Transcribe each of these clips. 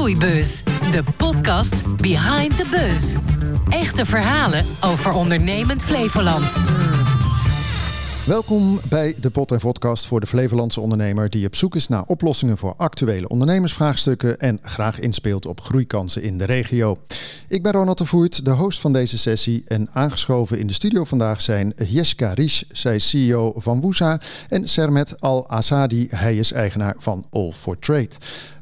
Groeibus, de podcast Behind the Buzz. Echte verhalen over ondernemend Flevoland. Welkom bij de Pot en Podcast voor de Flevolandse ondernemer die op zoek is naar oplossingen voor actuele ondernemersvraagstukken en graag inspeelt op groeikansen in de regio. Ik ben Ronald de Voert, de host van deze sessie en aangeschoven in de studio vandaag zijn Jeska Ries, zij CEO van Woesa en Sermet Al-Asadi, hij is eigenaar van All for Trade.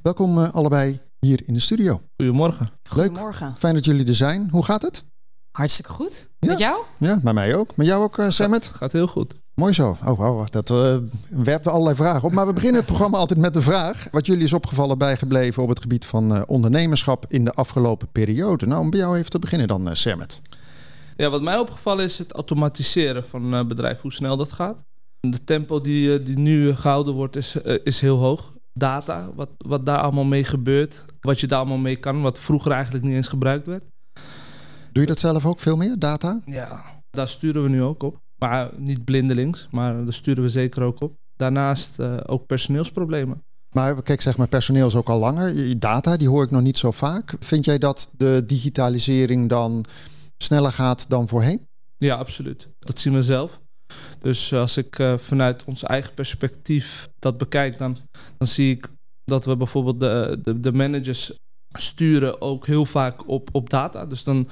Welkom uh, allebei hier in de studio. Goedemorgen. Goedemorgen. Fijn dat jullie er zijn. Hoe gaat het? Hartstikke goed. Ja. Met jou? Ja, bij mij ook. Met jou ook, uh, Sermet? Gaat, gaat heel goed. Mooi zo. Oh, oh dat uh, werpt allerlei vragen op. Maar we beginnen het programma altijd met de vraag: wat jullie is opgevallen bijgebleven op het gebied van uh, ondernemerschap in de afgelopen periode? Nou, om bij jou even te beginnen dan, uh, Sermet. Ja, wat mij opgevallen is het automatiseren van bedrijven, hoe snel dat gaat. De tempo die, die nu gehouden wordt is, is heel hoog. Data, wat, wat daar allemaal mee gebeurt, wat je daar allemaal mee kan, wat vroeger eigenlijk niet eens gebruikt werd. Doe je dat zelf ook veel meer, data? Ja, daar sturen we nu ook op. Maar niet blindelings, maar daar sturen we zeker ook op. Daarnaast uh, ook personeelsproblemen. Maar kijk, zeg maar, personeel is ook al langer. Data, die hoor ik nog niet zo vaak. Vind jij dat de digitalisering dan sneller gaat dan voorheen? Ja, absoluut. Dat zien we zelf. Dus als ik uh, vanuit ons eigen perspectief dat bekijk, dan, dan zie ik dat we bijvoorbeeld de, de, de managers sturen ook heel vaak op, op data. Dus dan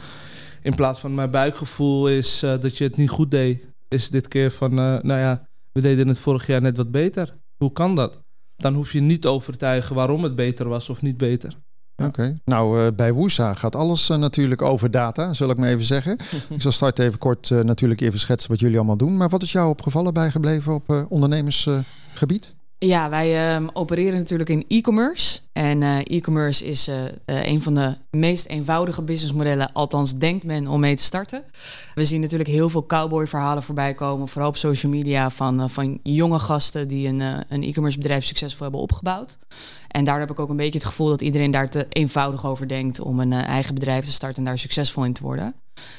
in plaats van mijn buikgevoel is uh, dat je het niet goed deed, is dit keer van, nou ja, we deden het vorig jaar net wat beter. Hoe kan dat? Dan hoef je niet overtuigen waarom het beter was of niet beter. Oké, okay. nou uh, bij Woesa gaat alles uh, natuurlijk over data, zal ik maar even zeggen. ik zal starten even kort uh, natuurlijk even schetsen wat jullie allemaal doen. Maar wat is jou opgevallen bijgebleven op ondernemersgebied? Ja, wij uh, opereren natuurlijk in e-commerce. En uh, e-commerce is uh, een van de meest eenvoudige businessmodellen, althans denkt men om mee te starten. We zien natuurlijk heel veel cowboy-verhalen voorbij komen, vooral op social media, van, van jonge gasten die een, een e-commerce bedrijf succesvol hebben opgebouwd. En daar heb ik ook een beetje het gevoel dat iedereen daar te eenvoudig over denkt om een eigen bedrijf te starten en daar succesvol in te worden.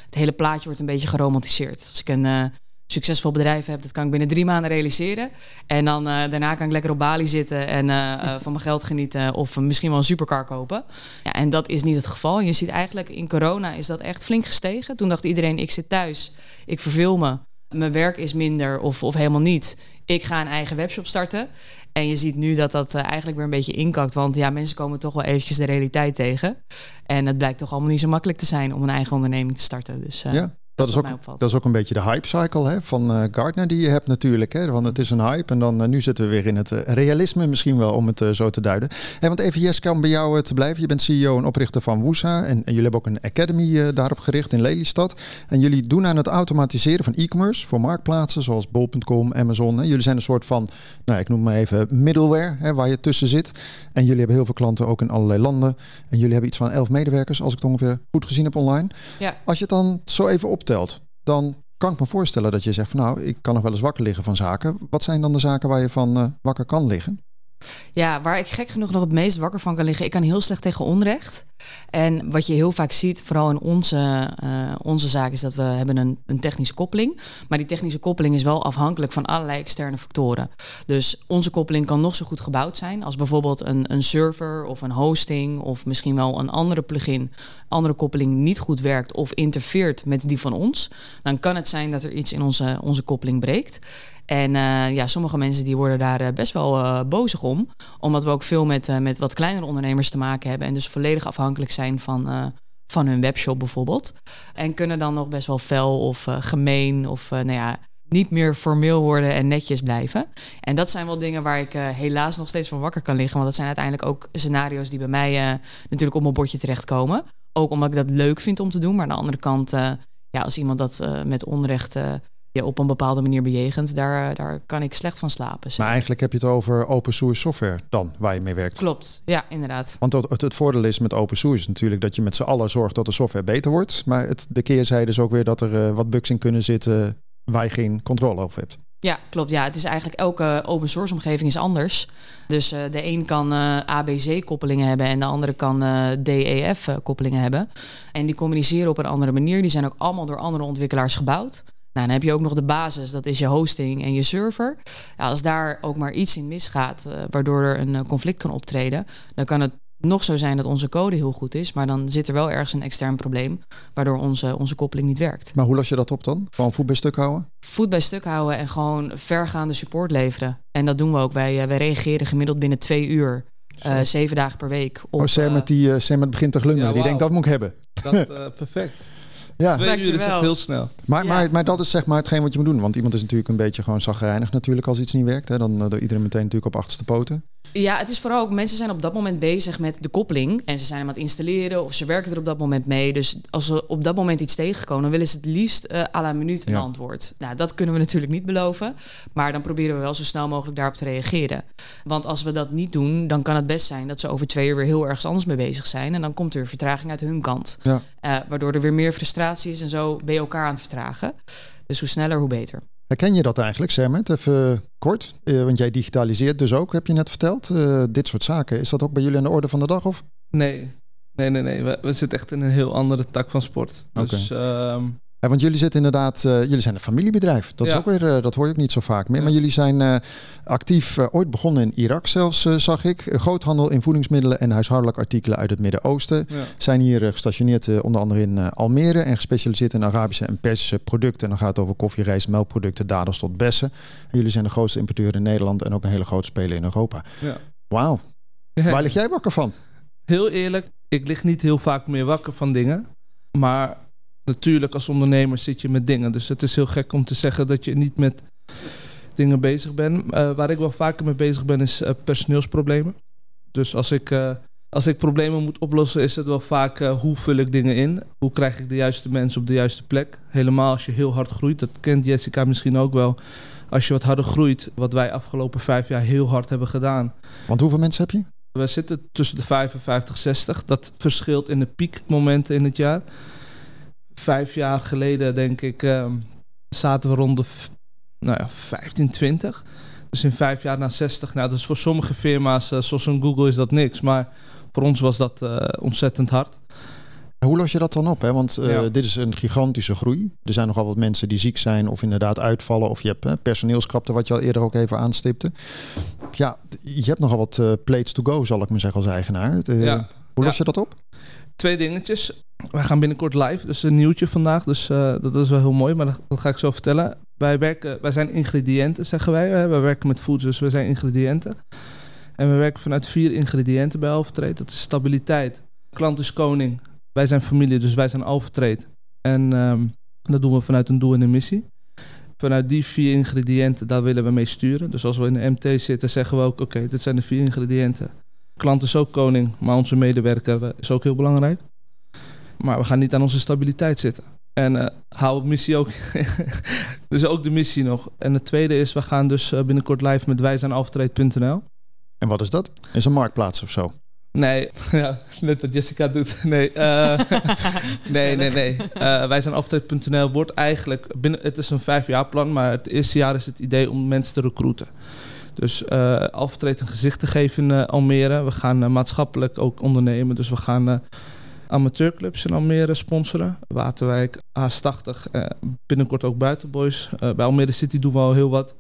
Het hele plaatje wordt een beetje geromantiseerd. Als ik een succesvol bedrijf heb, dat kan ik binnen drie maanden realiseren. En dan uh, daarna kan ik lekker op Bali zitten en uh, uh, van mijn geld genieten of misschien wel een supercar kopen. Ja, en dat is niet het geval. Je ziet eigenlijk in corona is dat echt flink gestegen. Toen dacht iedereen, ik zit thuis, ik verveel me, mijn werk is minder of, of helemaal niet. Ik ga een eigen webshop starten. En je ziet nu dat dat eigenlijk weer een beetje inkakt. Want ja, mensen komen toch wel eventjes de realiteit tegen. En het blijkt toch allemaal niet zo makkelijk te zijn om een eigen onderneming te starten. Dus ja. Dat, is ook, dat is ook een beetje de hype cycle hè, van uh, Gartner die je hebt natuurlijk. Hè, want het is een hype en dan uh, nu zitten we weer in het uh, realisme misschien wel om het zo te duiden. Hey, want even Jeska, om bij jou te blijven. Je bent CEO en oprichter van Woesa en, en jullie hebben ook een academy daarop gericht in Lelystad. En jullie doen aan het automatiseren van e-commerce voor marktplaatsen zoals bol.com, Amazon. Hè. Jullie zijn een soort van, nou ik noem maar even middleware hè, waar je tussen zit. En jullie hebben heel veel klanten ook in allerlei landen. En jullie hebben iets van elf medewerkers als ik het ongeveer goed gezien heb online. Ja. Als je het dan zo even op dan kan ik me voorstellen dat je zegt van nou, ik kan nog wel eens wakker liggen van zaken. Wat zijn dan de zaken waar je van uh, wakker kan liggen? Ja, waar ik gek genoeg nog het meest wakker van kan liggen. Ik kan heel slecht tegen onrecht. En wat je heel vaak ziet, vooral in onze, uh, onze zaak, is dat we hebben een, een technische koppeling. Maar die technische koppeling is wel afhankelijk van allerlei externe factoren. Dus onze koppeling kan nog zo goed gebouwd zijn. Als bijvoorbeeld een, een server of een hosting of misschien wel een andere plugin, andere koppeling niet goed werkt of interfereert met die van ons. Dan kan het zijn dat er iets in onze, onze koppeling breekt. En uh, ja, sommige mensen die worden daar uh, best wel uh, bozig om. Omdat we ook veel met, met wat kleinere ondernemers te maken hebben. En dus volledig afhankelijk zijn van, van hun webshop bijvoorbeeld. En kunnen dan nog best wel fel of gemeen of nou ja, niet meer formeel worden en netjes blijven. En dat zijn wel dingen waar ik helaas nog steeds van wakker kan liggen. Want dat zijn uiteindelijk ook scenario's die bij mij natuurlijk op mijn bordje terechtkomen. Ook omdat ik dat leuk vind om te doen. Maar aan de andere kant, ja, als iemand dat met onrecht je op een bepaalde manier bejegent, daar, daar kan ik slecht van slapen. Maar eigenlijk heb je het over open source software dan, waar je mee werkt. Klopt, ja, inderdaad. Want het, het, voordeel is met open source natuurlijk dat je met z'n allen zorgt dat de software beter wordt. Maar het, de keerzijde is ook weer dat er uh, wat bugs in kunnen zitten waar je geen controle over hebt. Ja, klopt. Ja, het is eigenlijk elke open source omgeving is anders. Dus uh, de een kan uh, ABC koppelingen hebben en de andere kan uh, DEF koppelingen hebben. En die communiceren op een andere manier. Die zijn ook allemaal door andere ontwikkelaars gebouwd. Nou, dan heb je ook nog de basis, dat is je hosting en je server. Ja, als daar ook maar iets in misgaat, uh, waardoor er een conflict kan optreden, dan kan het nog zo zijn dat onze code heel goed is, maar dan zit er wel ergens een extern probleem, waardoor onze, onze koppeling niet werkt. Maar hoe los je dat op dan? Gewoon voet bij stuk houden? Voet bij stuk houden en gewoon vergaande support leveren. En dat doen we ook. Wij, eh, wij reageren gemiddeld binnen twee uur. Uh, zeven dagen per week. Op, oh, Sam met die uh, Sam met begint te glunderen. die denkt dat moet ik hebben. Dat, perfect. Ja. Twee uur is echt heel snel. Maar, maar, maar dat is zeg maar hetgeen wat je moet doen. Want iemand is natuurlijk een beetje gewoon zagrijnig natuurlijk als iets niet werkt. Hè. Dan uh, iedereen meteen natuurlijk op achterste poten. Ja, het is vooral ook, mensen zijn op dat moment bezig met de koppeling. En ze zijn hem aan het installeren of ze werken er op dat moment mee. Dus als ze op dat moment iets tegenkomen, dan willen ze het liefst uh, à la minuut een antwoord. Nou, dat kunnen we natuurlijk niet beloven. Maar dan proberen we wel zo snel mogelijk daarop te reageren. Want als we dat niet doen, dan kan het best zijn dat ze over twee uur weer heel ergens anders mee bezig zijn. En dan komt er vertraging uit hun kant. Ja. Uh, waardoor er weer meer frustratie is en zo ben je elkaar aan het vertragen. Dus hoe sneller, hoe beter. Herken je dat eigenlijk, Sermet? Even kort, uh, want jij digitaliseert dus ook, heb je net verteld. Uh, dit soort zaken, is dat ook bij jullie aan de orde van de dag? Of? Nee, nee, nee. nee. We, we zitten echt in een heel andere tak van sport. Dus okay. Ja, want jullie zitten inderdaad, uh, jullie zijn een familiebedrijf. Dat, is ook weer, uh, dat hoor je ook niet zo vaak meer. Maar jullie zijn uh, actief, ooit begonnen in Irak zelfs, zag ik. Groothandel in voedingsmiddelen en huishoudelijke artikelen uit het Midden-Oosten. Zijn hier gestationeerd onder andere in Almere en gespecialiseerd in Arabische en Persische producten. En dan gaat het over koffie, rijst, melkproducten, dadels tot bessen. En jullie zijn de grootste importeur in Nederland en ook een hele grote speler in Europa. Ja. Wauw. Waar lig jij wakker van? Heel eerlijk, ik lig niet heel vaak meer wakker van dingen. Maar natuurlijk als ondernemer zit je met dingen. Dus het is heel gek om te zeggen dat je niet met dingen bezig bent. Uh, waar ik wel vaker mee bezig ben is uh, personeelsproblemen. Dus als ik, uh, als ik problemen moet oplossen is het wel vaak hoe vul ik dingen in? Hoe krijg ik de juiste mensen op de juiste plek? Helemaal als je heel hard groeit. Dat kent Jessica misschien ook wel. Als je wat harder groeit, wat wij afgelopen vijf jaar heel hard hebben gedaan. Want hoeveel mensen heb je? We zitten tussen de 55 60. Dat verschilt in de piekmomenten in het jaar vijf jaar geleden, denk ik, uh, zaten we rond de nou ja, 15, 20. Dus in vijf jaar naar 60. Nou, dus voor sommige firma's, uh, zoals een Google, is dat niks. Maar voor ons was dat uh, ontzettend hard. Hoe los je dat dan op? Hè? Want uh, dit is een gigantische groei. Er zijn nogal wat mensen die ziek zijn of inderdaad uitvallen. Of je hebt personeelskrapte, wat je al eerder ook even aanstipte. Ja, je hebt nogal wat uh, plates to go, zal ik maar zeggen als eigenaar. Ja. Hoe los je dat op? Twee dingetjes. Wij gaan binnenkort live, dus een nieuwtje vandaag. Dus uh, dat is wel heel mooi, maar dat, ga ik zo vertellen. Wij, werken, wij zijn ingrediënten, zeggen wij. Hè? Wij werken met foods, dus we zijn ingrediënten. En we werken vanuit vier ingrediënten bij Alvertrade. Dat is stabiliteit. Klant is koning. Wij zijn familie, dus wij zijn Alvertrade. En um, dat doen we vanuit een doel en een missie. Vanuit die vier ingrediënten, daar willen we mee sturen. Dus als we in de MT zitten, zeggen we ook... oké, dit zijn de vier ingrediënten. Klant is ook koning, maar onze medewerker is ook heel belangrijk. Maar we gaan niet aan onze stabiliteit zitten. En uh, hou missie ook. dus ook de missie nog. En het tweede is, we gaan dus eh, binnenkort live met wijzaanaftrade.nl. En wat is dat? Is een marktplaats of zo? Nee, ja, net wat Jessica doet. Nee, uh, nee, nee, nee. Uh, wij zijn wordt eigenlijk binnen. Het is een vijfjaarplan, maar het eerste jaar is het idee om mensen te recruiten. Dus uh, Alvertreed een gezicht te geven in uh, Almere. We gaan uh, maatschappelijk ook ondernemen. Dus we gaan amateurclubs in Almere sponsoren. Waterwijk, A80, binnenkort ook Buitenboys. bij Almere City doen we al heel wat.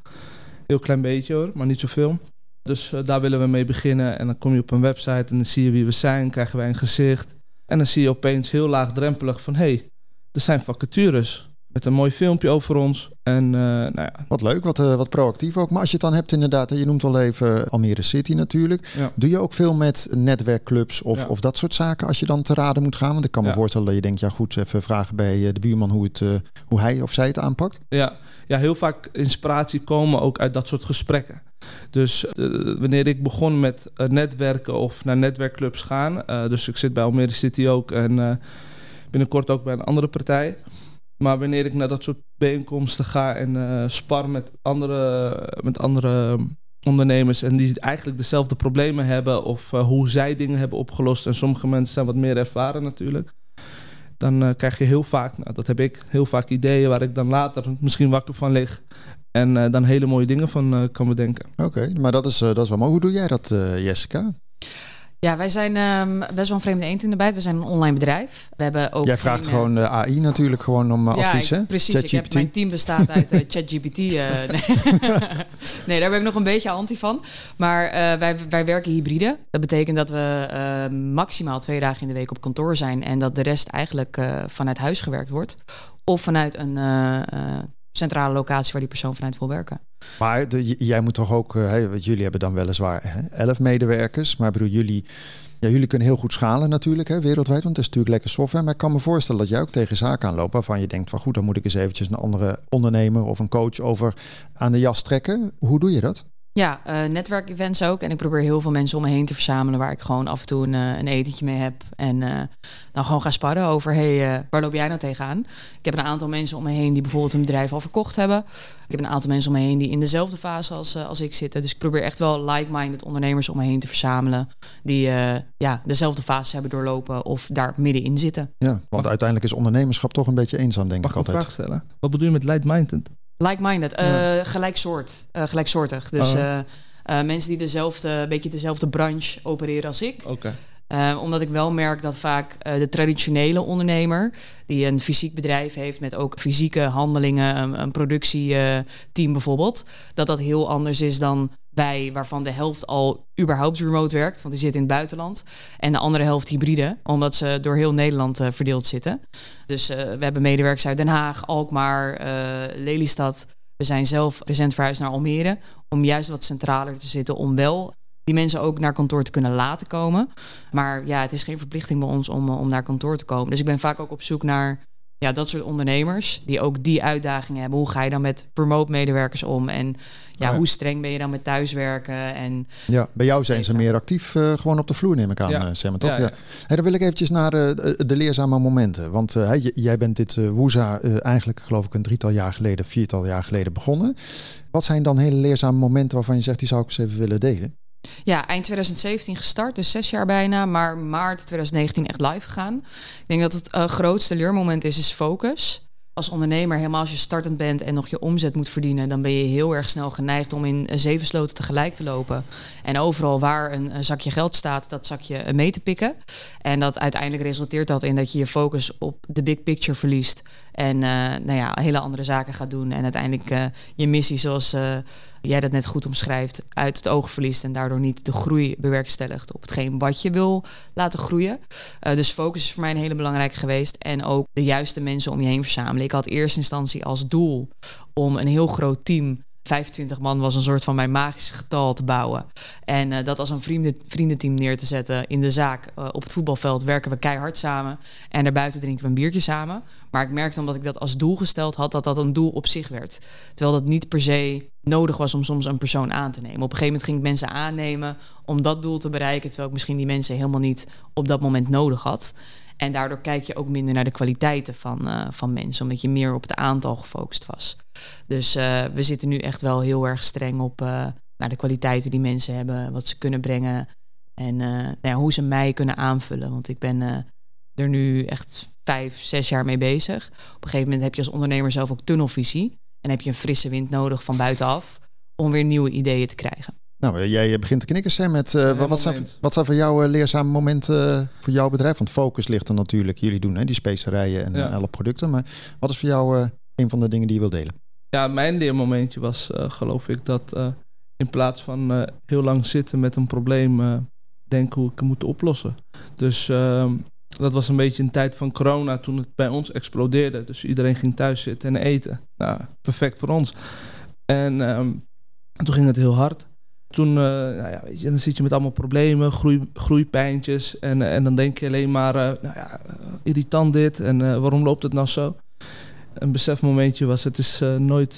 Heel klein beetje hoor, maar niet zoveel. Dus daar willen we mee beginnen. En dan kom je op een website en dan zie je wie we zijn. Krijgen wij een gezicht. En dan zie je opeens heel laagdrempelig van... hé, hey, er zijn vacatures. Met een mooi filmpje over ons. En, uh, nou ja. Wat leuk, wat, uh, wat proactief ook. Maar als je het dan hebt inderdaad, je noemt al even Almere City natuurlijk. Ja. Doe je ook veel met netwerkclubs of, ja. of dat soort zaken als je dan te raden moet gaan? Want ik kan me voorstellen dat je denkt, ja goed, even vragen bij eh, de buurman hoe, het, uh, hoe hij of zij het aanpakt. Ja. ja, heel vaak inspiratie komen ook uit dat soort gesprekken. Dus wanneer ik begon met netwerken of naar netwerkclubs gaan, dus ik zit bij Almere City ook en binnenkort ook bij een andere partij maar wanneer ik naar dat soort bijeenkomsten ga en uh, spar met andere, met andere ondernemers en die eigenlijk dezelfde problemen hebben of uh, hoe zij dingen hebben opgelost en sommige mensen zijn wat meer ervaren natuurlijk, dan uh, krijg je heel vaak, nou, dat heb ik, heel vaak ideeën waar ik dan later misschien wakker van lig en dan hele mooie dingen van kan bedenken. Oké, maar dat is, dat is wel mooi. Hoe doe jij dat, Jessica? Ja, wij zijn um, best wel een vreemde eend in de bijt. We zijn een online bedrijf. We hebben ook Jij vraagt gewoon de AI natuurlijk gewoon om uh, advies, ja, precies. Ik heb, mijn team bestaat uit uh, ChatGPT. Uh, nee. nee, daar ben ik nog een beetje anti van. Maar wij, wij werken hybride. Dat betekent dat we maximaal twee dagen in de week op kantoor zijn... en dat de rest eigenlijk vanuit huis gewerkt wordt. Of vanuit een centrale locatie waar die persoon vanuit wil werken. Maar jij moet toch ook, want jullie hebben dan weliswaar hè, elf medewerkers, maar bedoel jullie, ja, jullie kunnen heel goed schalen natuurlijk hè, wereldwijd, want het is natuurlijk lekker software. Maar ik kan me voorstellen dat jij ook tegen zaken aanloopt waarvan je denkt van goed, dan moet ik eens eventjes een andere ondernemer of een coach over aan de jas trekken. Hoe doe je dat? Ja, uh, netwerkevents ook. En ik probeer heel veel mensen om me heen te verzamelen waar ik gewoon af en toe een, een etentje mee heb. En uh, dan gewoon ga sparren over, hey, waar loop jij nou tegenaan? Ik heb een aantal mensen om me heen die bijvoorbeeld hun bedrijf al verkocht hebben. Ik heb een aantal mensen om me heen die in dezelfde fase als, als ik zitten. Dus ik probeer echt wel like-minded ondernemers om me heen te verzamelen. Die ja, dezelfde fase hebben doorlopen of daar middenin zitten. Ja, want uiteindelijk is ondernemerschap toch een beetje eenzaam, denk Mag ik altijd. Mag ik een vraag stellen? Wat bedoel je met like-minded? Like-minded, uh, gelijksoort, uh, gelijksoortig. Dus oh. uh, mensen die dezelfde, beetje dezelfde branche opereren als ik. Omdat ik wel merk dat vaak de traditionele ondernemer, die een fysiek bedrijf heeft met ook fysieke handelingen, een, een productieteam bijvoorbeeld, dat dat heel anders is dan bij waarvan de helft al überhaupt remote werkt, want die zit in het buitenland. En de andere helft hybride, omdat ze door heel Nederland uh, verdeeld zitten. Dus uh, we hebben medewerkers uit Den Haag, Alkmaar, uh, Lelystad. We zijn zelf recent verhuisd naar Almere, om juist wat centraler te zitten, om wel die mensen ook naar kantoor te kunnen laten komen. Maar ja, het is geen verplichting bij ons om, om naar kantoor te komen. Dus ik ben vaak ook op zoek naar ja, dat soort ondernemers die ook die uitdagingen hebben. Hoe ga je dan met promote medewerkers om? En ja, hoe streng ben je dan met thuiswerken? En, ja, bij jou zijn ze meer actief uh, gewoon op de vloer, neem ik aan, ja. Uh, toch? Ja, ja. Hey, dan wil ik eventjes naar uh, de leerzame momenten. Want hey, jij bent dit Woeza eigenlijk, geloof ik, een drietal jaar geleden, viertal jaar geleden begonnen. Wat zijn dan hele leerzame momenten waarvan je zegt, die zou ik eens even willen delen? Ja, eind 2017 gestart, dus zes jaar bijna. Maar maart 2019 echt live gegaan. Ik denk dat het uh, grootste leermoment is, is focus. Als ondernemer, helemaal als je startend bent en nog je omzet moet verdienen, dan ben je heel erg snel geneigd om in zeven sloten tegelijk te lopen. En overal waar een, zakje geld staat, dat zakje mee te pikken. En dat uiteindelijk resulteert dat in dat je je focus op de big picture verliest. En nou ja, hele andere zaken gaat doen. En uiteindelijk je missie, zoals jij dat net goed omschrijft, uit het oog verliest en daardoor niet de groei bewerkstelligt op hetgeen wat je wil laten groeien. Uh, dus focus is voor mij een hele belangrijke geweest en ook de juiste mensen om je heen verzamelen. Ik had eerste instantie als doel om een heel groot team 25 man was een soort van mijn magische getal te bouwen. En uh, dat als een vrienden, vriendenteam neer te zetten in de zaak uh, op het voetbalveld werken we keihard samen. En daarbuiten drinken we een biertje samen. Maar ik merkte omdat ik dat als doel gesteld had, dat dat een doel op zich werd. Terwijl dat niet per se nodig was om soms een persoon aan te nemen. Op een gegeven moment ging ik mensen aannemen om dat doel te bereiken. Terwijl ik misschien die mensen helemaal niet op dat moment nodig had. En daardoor kijk je ook minder naar de kwaliteiten van, uh, van mensen, omdat je meer op het aantal gefocust was. Dus uh, we zitten nu echt wel heel erg streng op uh, naar de kwaliteiten die mensen hebben, wat ze kunnen brengen en nou ja, hoe ze mij kunnen aanvullen. Want ik ben er nu echt vijf, zes jaar mee bezig. Op een gegeven moment heb je als ondernemer zelf ook tunnelvisie en heb je een frisse wind nodig van buitenaf om weer nieuwe ideeën te krijgen. Nou, jij begint te knikken, Sam. Met, uh, wat, zijn, wat zijn voor jou uh, leerzame momenten voor jouw bedrijf? Want focus ligt er natuurlijk. Jullie doen hè, die specerijen en ja. alle producten. Maar wat is voor jou een van de dingen die je wil delen? Ja, mijn leermomentje was geloof ik dat in plaats van heel lang zitten met een probleem... denken hoe ik het moet oplossen. Dus ehm, dat was een beetje een tijd van corona toen het bij ons explodeerde. Dus iedereen ging thuis zitten en eten. Nou, perfect voor ons. En ehm, toen ging het heel hard. Toen, uh, nou ja, weet je, dan zit je met allemaal problemen, groei, groeipijntjes. En, en dan denk je alleen maar, uh, nou ja, irritant dit en waarom loopt het nou zo? Een besefmomentje was, het is nooit,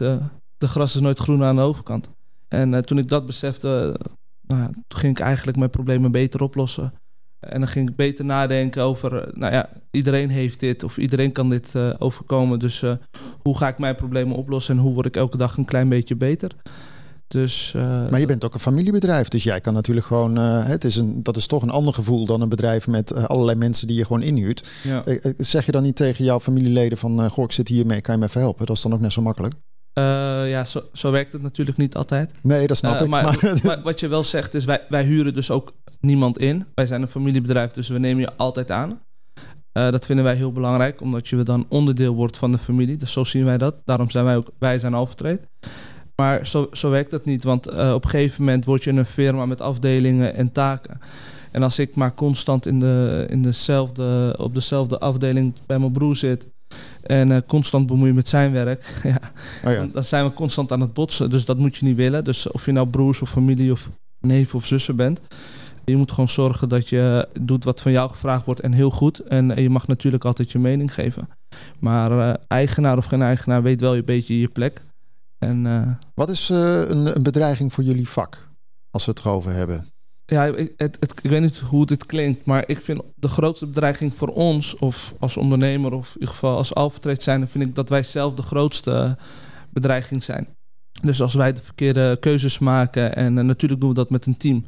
de gras is nooit groen aan de overkant. En toen ik dat besefte, nou, toen ging ik eigenlijk mijn problemen beter oplossen. En dan ging ik beter nadenken over, nou ja, iedereen heeft dit of iedereen kan dit overkomen. Dus hoe ga ik mijn problemen oplossen en hoe word ik elke dag een klein beetje beter? Dus, uh, maar je bent ook een familiebedrijf, dus jij kan natuurlijk gewoon. Uh, het is een, dat is toch een ander gevoel dan een bedrijf met uh, allerlei mensen die je gewoon inhuurt. Ja. zeg je dan niet tegen jouw familieleden van: Goh, ik zit hiermee, kan je me even helpen? Dat is dan ook net zo makkelijk. ja, zo, zo, werkt het natuurlijk niet altijd. Nee, dat snap ik. Maar, maar, wat je wel zegt is, wij, wij huren dus ook niemand in. Wij zijn een familiebedrijf, dus we nemen je altijd aan. dat vinden wij heel belangrijk, omdat je dan onderdeel wordt van de familie. Dus zo zien wij dat. Daarom zijn wij ook, wij zijn Alvertrade. Maar zo, zo werkt dat niet, want op een gegeven moment word je een firma met afdelingen en taken. En als ik maar constant in de, in dezelfde, op dezelfde afdeling bij mijn broer zit en uh, constant bemoeien met zijn werk, ja, oh ja. Dan, zijn we constant aan het botsen. Dus dat moet je niet willen. Dus of je nou broers of familie of neef of zussen bent. Je moet gewoon zorgen dat je doet wat van jou gevraagd wordt en heel goed. En je mag natuurlijk altijd je mening geven. Maar uh, eigenaar of geen eigenaar weet wel een beetje je plek. En, uh, wat is een, een bedreiging voor jullie vak? Als we het erover hebben ja, het, het, ik weet niet hoe dit klinkt, maar ik vind de grootste bedreiging voor ons, of als ondernemer, of in ieder geval als Alvertrade zijn, vind ik dat wij zelf de grootste bedreiging zijn. Dus als wij de verkeerde keuzes maken, en uh, natuurlijk doen we dat met een team,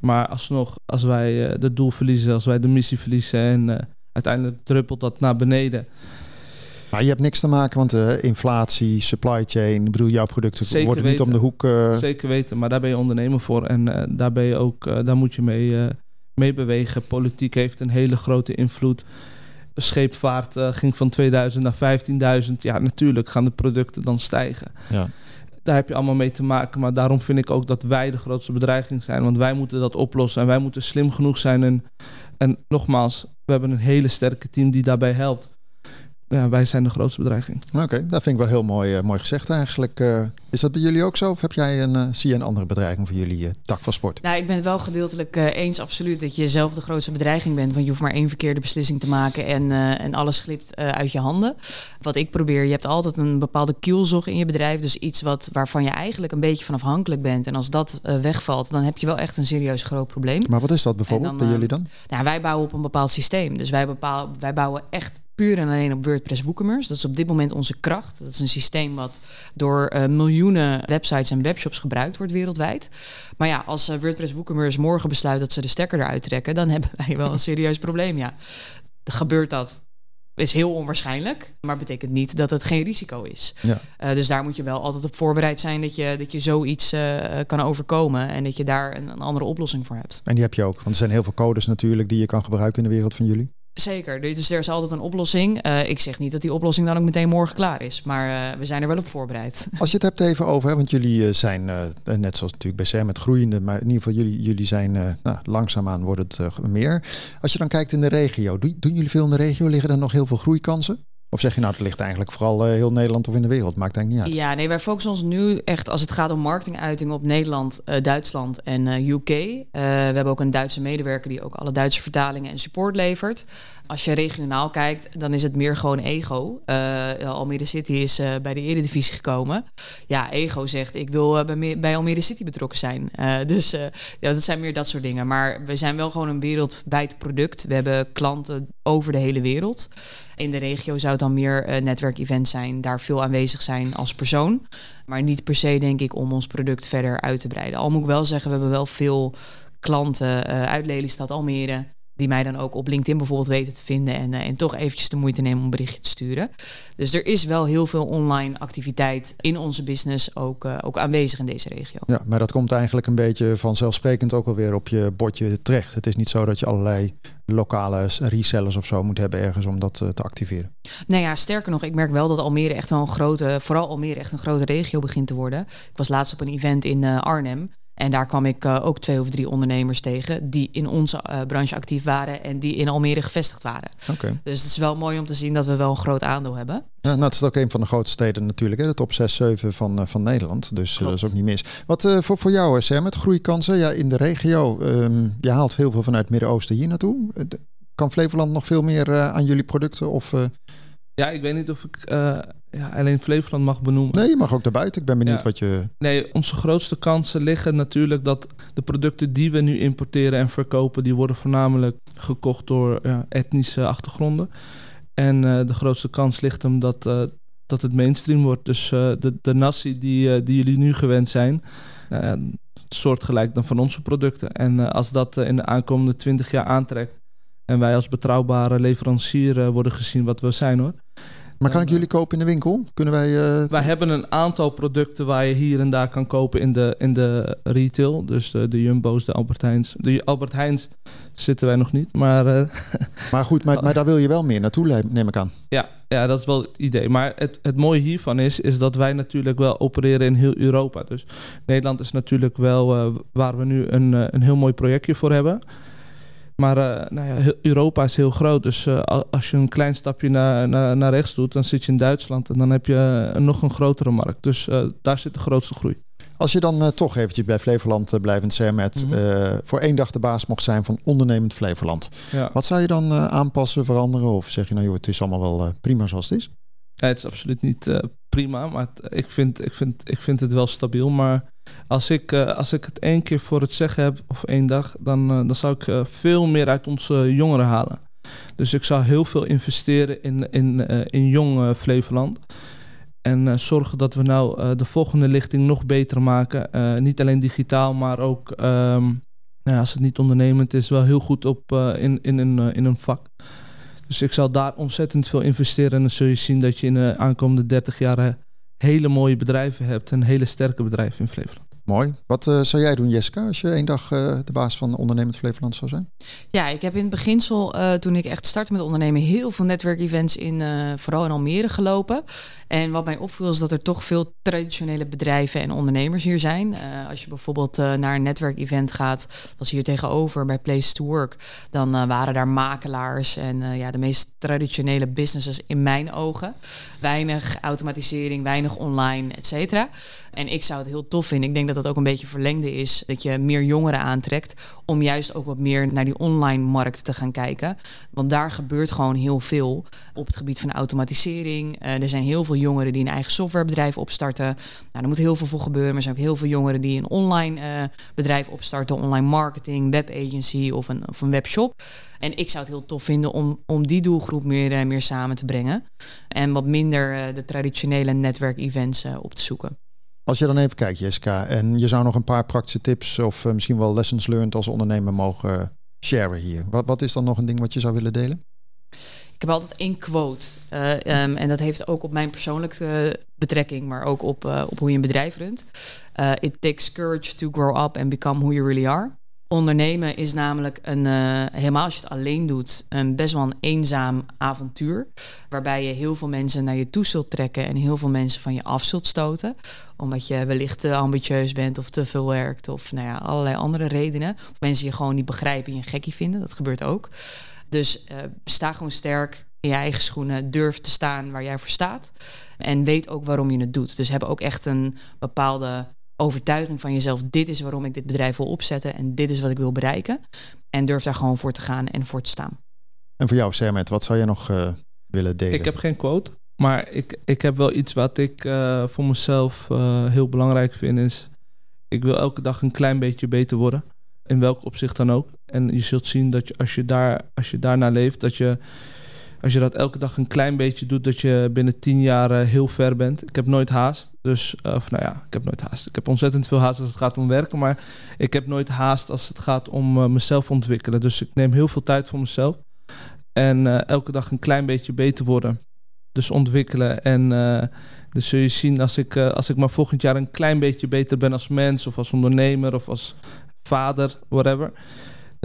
maar alsnog, als wij uh, het doel verliezen, als wij de missie verliezen en uh, uiteindelijk druppelt dat naar beneden maar je hebt niks te maken, want uh, inflatie, supply chain, ik bedoel, jouw producten Zeker worden niet om de hoek. Uh... Zeker weten, maar daar ben je ondernemer voor en uh, daar ben je ook, daar moet je mee, mee bewegen. Politiek heeft een hele grote invloed. Scheepvaart ging van 2000 naar 15.000. Ja, natuurlijk gaan de producten dan stijgen. Ja. Daar heb je allemaal mee te maken. Maar daarom vind ik ook dat wij de grootste bedreiging zijn. Want wij moeten dat oplossen. En wij moeten slim genoeg zijn. En, en nogmaals, we hebben een hele sterke team die daarbij helpt ja, wij zijn de grootste bedreiging. Oké, dat vind ik wel heel mooi, uh, mooi gezegd eigenlijk. Uh, is dat bij jullie ook zo? Of heb jij een, uh, zie je een andere bedreiging voor jullie tak van sport? Nou, ik ben het wel gedeeltelijk eens, absoluut, dat je zelf de grootste bedreiging bent. Want je hoeft maar één verkeerde beslissing te maken en, en alles glipt uit je handen. Wat ik probeer, je hebt altijd een bepaalde kielzog in je bedrijf. Dus iets wat, waarvan je eigenlijk een beetje van afhankelijk bent. En als dat wegvalt, dan heb je wel echt een serieus groot probleem. Maar wat is dat bijvoorbeeld bij jullie dan? Nou, wij bouwen op een bepaald systeem. Dus wij, bepaal, wij bouwen echt puur en alleen op WordPress WooCommerce. Dat is op dit moment onze kracht. Dat is een systeem wat door uh, miljoenen websites en webshops gebruikt wordt wereldwijd. Maar ja, als uh, WordPress WooCommerce morgen besluit dat ze de stekker eruit trekken, dan hebben wij wel een serieus probleem. Ja, gebeurt dat is heel onwaarschijnlijk, maar betekent niet dat het geen risico is. Ja. Uh, dus daar moet je wel altijd op voorbereid zijn dat je, dat je zoiets kan overkomen en dat je daar een, een, andere oplossing voor hebt. En die heb je ook, want er zijn heel veel codes natuurlijk die je kan gebruiken in de wereld van jullie. Zeker, dus er is altijd een oplossing. Uh, ik zeg niet dat die oplossing dan ook meteen morgen klaar is, maar uh, we zijn er wel op voorbereid. Als je het hebt even over, hè, want jullie uh, zijn net zoals natuurlijk bij met groeiende, maar in ieder geval jullie, jullie zijn nou, langzaamaan wordt het meer. Als je dan kijkt in de regio, doen, doen jullie veel in de regio? Liggen er nog heel veel groeikansen? Of zeg je nou, het ligt eigenlijk vooral uh, heel Nederland of in de wereld? Maakt eigenlijk niet uit. Ja, nee, wij focussen ons nu echt als het gaat om marketinguiting op Nederland, uh, Duitsland en uh, UK. we hebben ook een Duitse medewerker die ook alle Duitse vertalingen en support levert. Als je regionaal kijkt, dan is het meer gewoon ego. Almere City is bij de Eredivisie gekomen. Ja, ego zegt ik wil bij, bij Almere City betrokken zijn. dus ja, dat zijn meer dat soort dingen. Maar we zijn wel gewoon een wereldwijd product. We hebben klanten over de hele wereld. In de regio zou het dan meer uh, netwerkevent zijn, daar veel aanwezig zijn als persoon. Maar niet per se, denk ik, om ons product verder uit te breiden. Al moet ik wel zeggen, we hebben wel veel klanten uit Lelystad, Almere, die mij dan ook op LinkedIn bijvoorbeeld weten te vinden en, uh, en toch eventjes de moeite nemen om een berichtje te sturen. Dus er is wel heel veel online activiteit in onze business ook, uh, ook aanwezig in deze regio. Ja, maar dat komt eigenlijk een beetje vanzelfsprekend ook alweer op je bordje terecht. Het is niet zo dat je allerlei lokale resellers of zo moet hebben ergens om dat uh, te activeren. Nou ja, sterker nog, ik merk wel dat Almere echt wel een grote, vooral Almere echt een grote regio begint te worden. Ik was laatst op een event in Arnhem. En daar kwam ik uh, ook twee of drie ondernemers tegen die in onze uh, branche actief waren en die in Almere gevestigd waren. Okay. Dus het is wel mooi om te zien dat we wel een groot aandeel hebben. Ja, nou, het is ook een van de grootste steden natuurlijk, hè, de top 6, 7 van, uh, van Nederland. Dus dat is ook niet mis. Wat voor, voor jou, Sam, met groeikansen ja, in de regio? Um, je haalt heel veel vanuit het Midden-Oosten hier naartoe. Kan Flevoland nog veel meer aan jullie producten? Of, ja, ik weet niet of ik ja, alleen Flevoland mag benoemen. Nee, je mag ook daarbuiten. Ik ben benieuwd wat je... Nee, onze grootste kansen liggen natuurlijk dat de producten die we nu importeren en verkopen, die worden voornamelijk gekocht door ja, etnische achtergronden. En uh, de grootste kans ligt hem dat, uh, dat het mainstream wordt. Dus uh, de, de nasi die, die jullie nu gewend zijn, soortgelijk dan van onze producten. En als dat in de aankomende 20 jaar aantrekt en wij als betrouwbare leverancier worden gezien wat we zijn hoor Maar kan ik jullie kopen in de winkel? Kunnen wij... Uh... Wij hebben een aantal producten waar je hier en daar kan kopen in de, in de retail. Dus de, de Jumbo's, de Albert Heijns. De Albert Heijns zitten wij nog niet, maar... Uh... Maar goed, maar, maar daar wil je wel meer naartoe, neem ik aan. Ja, ja, dat is wel het idee. Maar het, het mooie hiervan is, is dat wij natuurlijk wel opereren in heel Europa. Dus Nederland is natuurlijk wel uh, waar we nu een, een heel mooi projectje voor hebben. Maar uh, nou ja, Europa is heel groot. Dus uh, als je een klein stapje naar, naar, naar, rechts doet, dan zit je in Duitsland. En dan heb je uh, nog een grotere markt. Dus daar zit de grootste groei. Als je dan toch eventjes bij Flevoland blijvend Sermet... Mm voor één dag de baas mocht zijn van ondernemend Flevoland. Ja. Wat zou je dan aanpassen, veranderen? Of zeg je nou, joh, het is allemaal wel prima zoals het is? Het is absoluut niet prima. Maar ik, vind, ik, vind, ik vind het wel stabiel. Maar als ik, uh, als ik het één keer voor het zeggen heb, of één dag, dan, uh, dan zou ik uh, veel meer uit onze jongeren halen. Dus ik zou heel veel investeren in, in, in jong Flevoland. En zorgen dat we nou de volgende lichting nog beter maken. niet alleen digitaal, maar ook um, nou, als het niet ondernemend is, wel heel goed op, in, in, een, in een vak. Dus ik zal daar ontzettend veel investeren. En dan zul je zien dat je in de aankomende 30 jaar hele mooie bedrijven hebt en hele sterke bedrijven in Flevoland. Mooi. Wat uh, zou jij doen, Jessica, als je één dag uh, de baas van Ondernemend Flevoland zou zijn? Ja, ik heb in het beginsel, uh, toen ik echt startte met ondernemen, heel veel netwerkevents in, vooral in Almere gelopen. En wat mij opviel is dat er toch veel traditionele bedrijven en ondernemers hier zijn. als je bijvoorbeeld naar een netwerkevent gaat, was hier tegenover bij Place to Work, dan waren daar makelaars en ja, de meest traditionele businesses in mijn ogen. Weinig automatisering, weinig online, et cetera. En ik zou het heel tof vinden. Ik denk dat dat ook een beetje verlengde is. Dat je meer jongeren aantrekt. Om juist ook wat meer naar die online markt te gaan kijken. Want daar gebeurt gewoon heel veel op het gebied van automatisering. Uh, er zijn heel veel jongeren die een eigen softwarebedrijf opstarten. Nou, er moet heel veel voor gebeuren. Maar er zijn ook heel veel jongeren die een online uh, bedrijf opstarten. Online marketing, webagency of een, of een webshop. En ik zou het heel tof vinden om, om die doelgroep meer, uh, meer samen te brengen. En wat minder de traditionele netwerkevents op te zoeken. Als je dan even kijkt, Jessica, en je zou nog een paar praktische tips of uh, misschien wel lessons learned als ondernemer mogen sharen hier. Wat, wat is dan nog een ding wat je zou willen delen? Ik heb altijd één quote. Uh, um, en dat heeft ook op mijn persoonlijke betrekking, maar ook op, op hoe je een bedrijf runt. It takes courage to grow up and become who you really are. Ondernemen is namelijk een, uh, helemaal als je het alleen doet, een best wel een eenzaam avontuur. Waarbij je heel veel mensen naar je toe zult trekken en heel veel mensen van je af zult stoten. Omdat je wellicht te ambitieus bent of te veel werkt of nou ja, allerlei andere redenen. Of mensen je gewoon niet begrijpen en je gekkie vinden, dat gebeurt ook. Dus uh, sta gewoon sterk in je eigen schoenen, durf te staan waar jij voor staat. En weet ook waarom je het doet. Dus heb ook echt een bepaalde overtuiging van jezelf. Dit is waarom ik dit bedrijf wil opzetten en dit is wat ik wil bereiken. En durf daar gewoon voor te gaan en voor te staan. En voor jou, Sermet, wat zou je nog uh, willen delen? Ik heb geen quote, maar ik, ik heb wel iets wat ik uh, voor mezelf uh, heel belangrijk vind. Is ik wil elke dag een klein beetje beter worden. In welk opzicht dan ook. En je zult zien dat je, als je, daar, als je daarna leeft, dat je als je dat elke dag een klein beetje doet, dat je binnen tien jaar heel ver bent. Ik heb nooit haast. Dus, of nou ja, ik heb nooit haast. Ik heb ontzettend veel haast als het gaat om werken. Maar ik heb nooit haast als het gaat om uh, mezelf ontwikkelen. Dus ik neem heel veel tijd voor mezelf. En elke dag een klein beetje beter worden. Dus ontwikkelen. En dus zul je zien als ik, als ik maar volgend jaar een klein beetje beter ben als mens. Of als ondernemer of als vader, whatever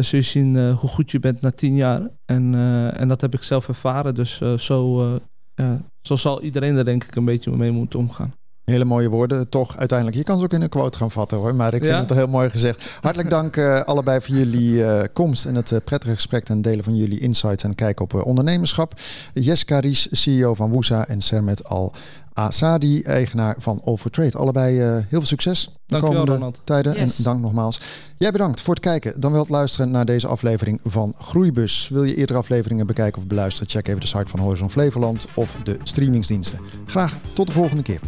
dan zul je zien uh, hoe goed je bent na tien jaar. En, uh, en dat heb ik zelf ervaren. Dus uh, zo, zo zal iedereen er denk ik een beetje mee moeten omgaan. Hele mooie woorden, toch uiteindelijk. Je kan ze ook in een quote gaan vatten hoor, maar ik vind het toch heel mooi gezegd. Hartelijk dank allebei voor jullie komst en het prettige gesprek en delen van jullie insights en kijken op ondernemerschap. Jessica Ries, CEO van Woesa en Sermet Al Asadi, eigenaar van Overtrade. Allebei uh, heel veel succes de komende Ronald. tijden. En dank nogmaals. Jij bedankt voor het kijken. Dan wel het luisteren naar deze aflevering van Groeibus. Wil je eerdere afleveringen bekijken of beluisteren? Check even de site van Horizon Flevoland of de streamingsdiensten. Graag tot de volgende keer.